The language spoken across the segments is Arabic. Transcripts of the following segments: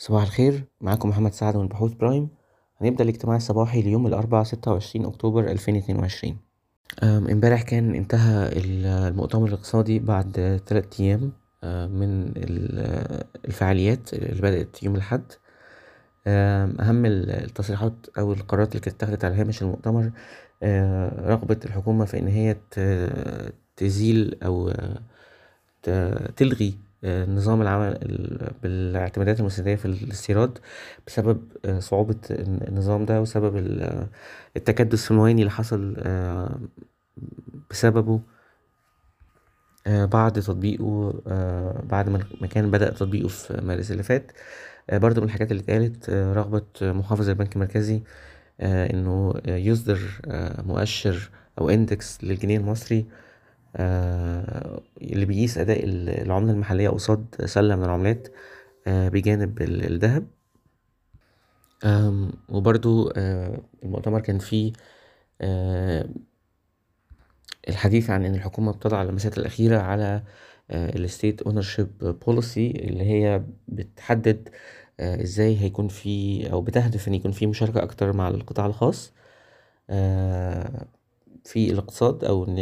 صباح الخير معاكم محمد سعد من بحوث برايم. هنبدأ الاجتماع الصباحي ليوم الأربعاء ستة وعشرين أكتوبر ألفين اتنين وعشرين. امبارح كان انتهى المؤتمر الاقتصادي بعد تلات أيام من الفعاليات اللي بدأت يوم الأحد. أهم التصريحات أو القرارات اللي كانت اتخدت على هامش المؤتمر رغبة الحكومة في إن هي تزيل أو تلغي نظام العمل بالاعتمادات المستندية في الاستيراد بسبب صعوبة النظام ده وسبب التكدس المواني اللي حصل بسببه بعد تطبيقه بعد ما كان بدأ تطبيقه في مارس اللي فات برضه من الحاجات اللي اتقالت رغبة محافظ البنك المركزي إنه يصدر مؤشر أو index للجنيه المصري اللي بيقيس أداء العملة المحلية قصاد سلة من العملات بجانب الدهب وبرضه المؤتمر كان فيه الحديث عن إن الحكومة بتضع اللمسات الأخيرة على ال state ownership policy اللي هي بتحدد إزاي هيكون في أو بتهدف إن يكون في مشاركة أكتر مع القطاع الخاص. في الاقتصاد أو إن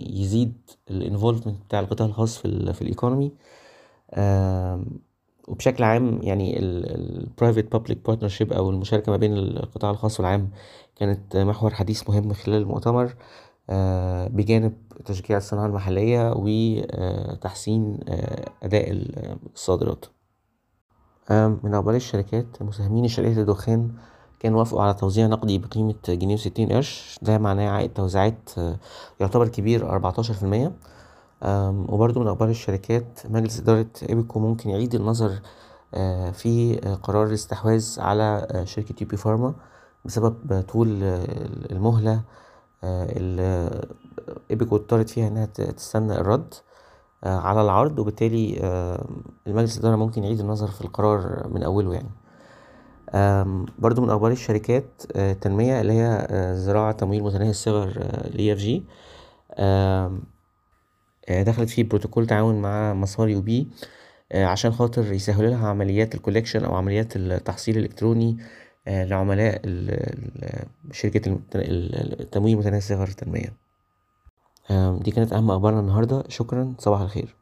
يزيد الانفولفمنت بتاع القطاع الخاص في في الإيكونومي وبشكل عام يعني ال private public partnership أو المشاركة ما بين القطاع الخاص والعام كانت محور حديث مهم خلال المؤتمر بجانب تشجيع الصناعة المحلية وتحسين أداء الصادرات. من أخبار الشركات مساهمين شركات الدخان كانوا وافقوا على توزيع نقدي بقيمة جنيه وستين قرش. ده معناه عائد توزيعات يعتبر كبير أربعتاشر في المية. وبرضه من أخبار الشركات مجلس إدارة إيبكو ممكن يعيد النظر في قرار الاستحواذ على شركة UP Pharma بسبب طول المهلة اللي إيبكو اضطرت فيها إنها تستنى الرد على العرض. وبالتالي المجلس الإدارة ممكن يعيد النظر في القرار من أوله يعني. برضو من أخبار الشركات التنمية اللي هي ذراع تمويل متناهي الصغر ل EFG دخلت في بروتوكول تعاون مع مصاري و Bee عشان خاطر يسهلوا لها عمليات ال collection أو عمليات التحصيل الإلكتروني لعملاء شركة التمويل متناهي الصغر التنمية دي كانت أهم أخبارنا النهاردة. شكرا. صباح الخير.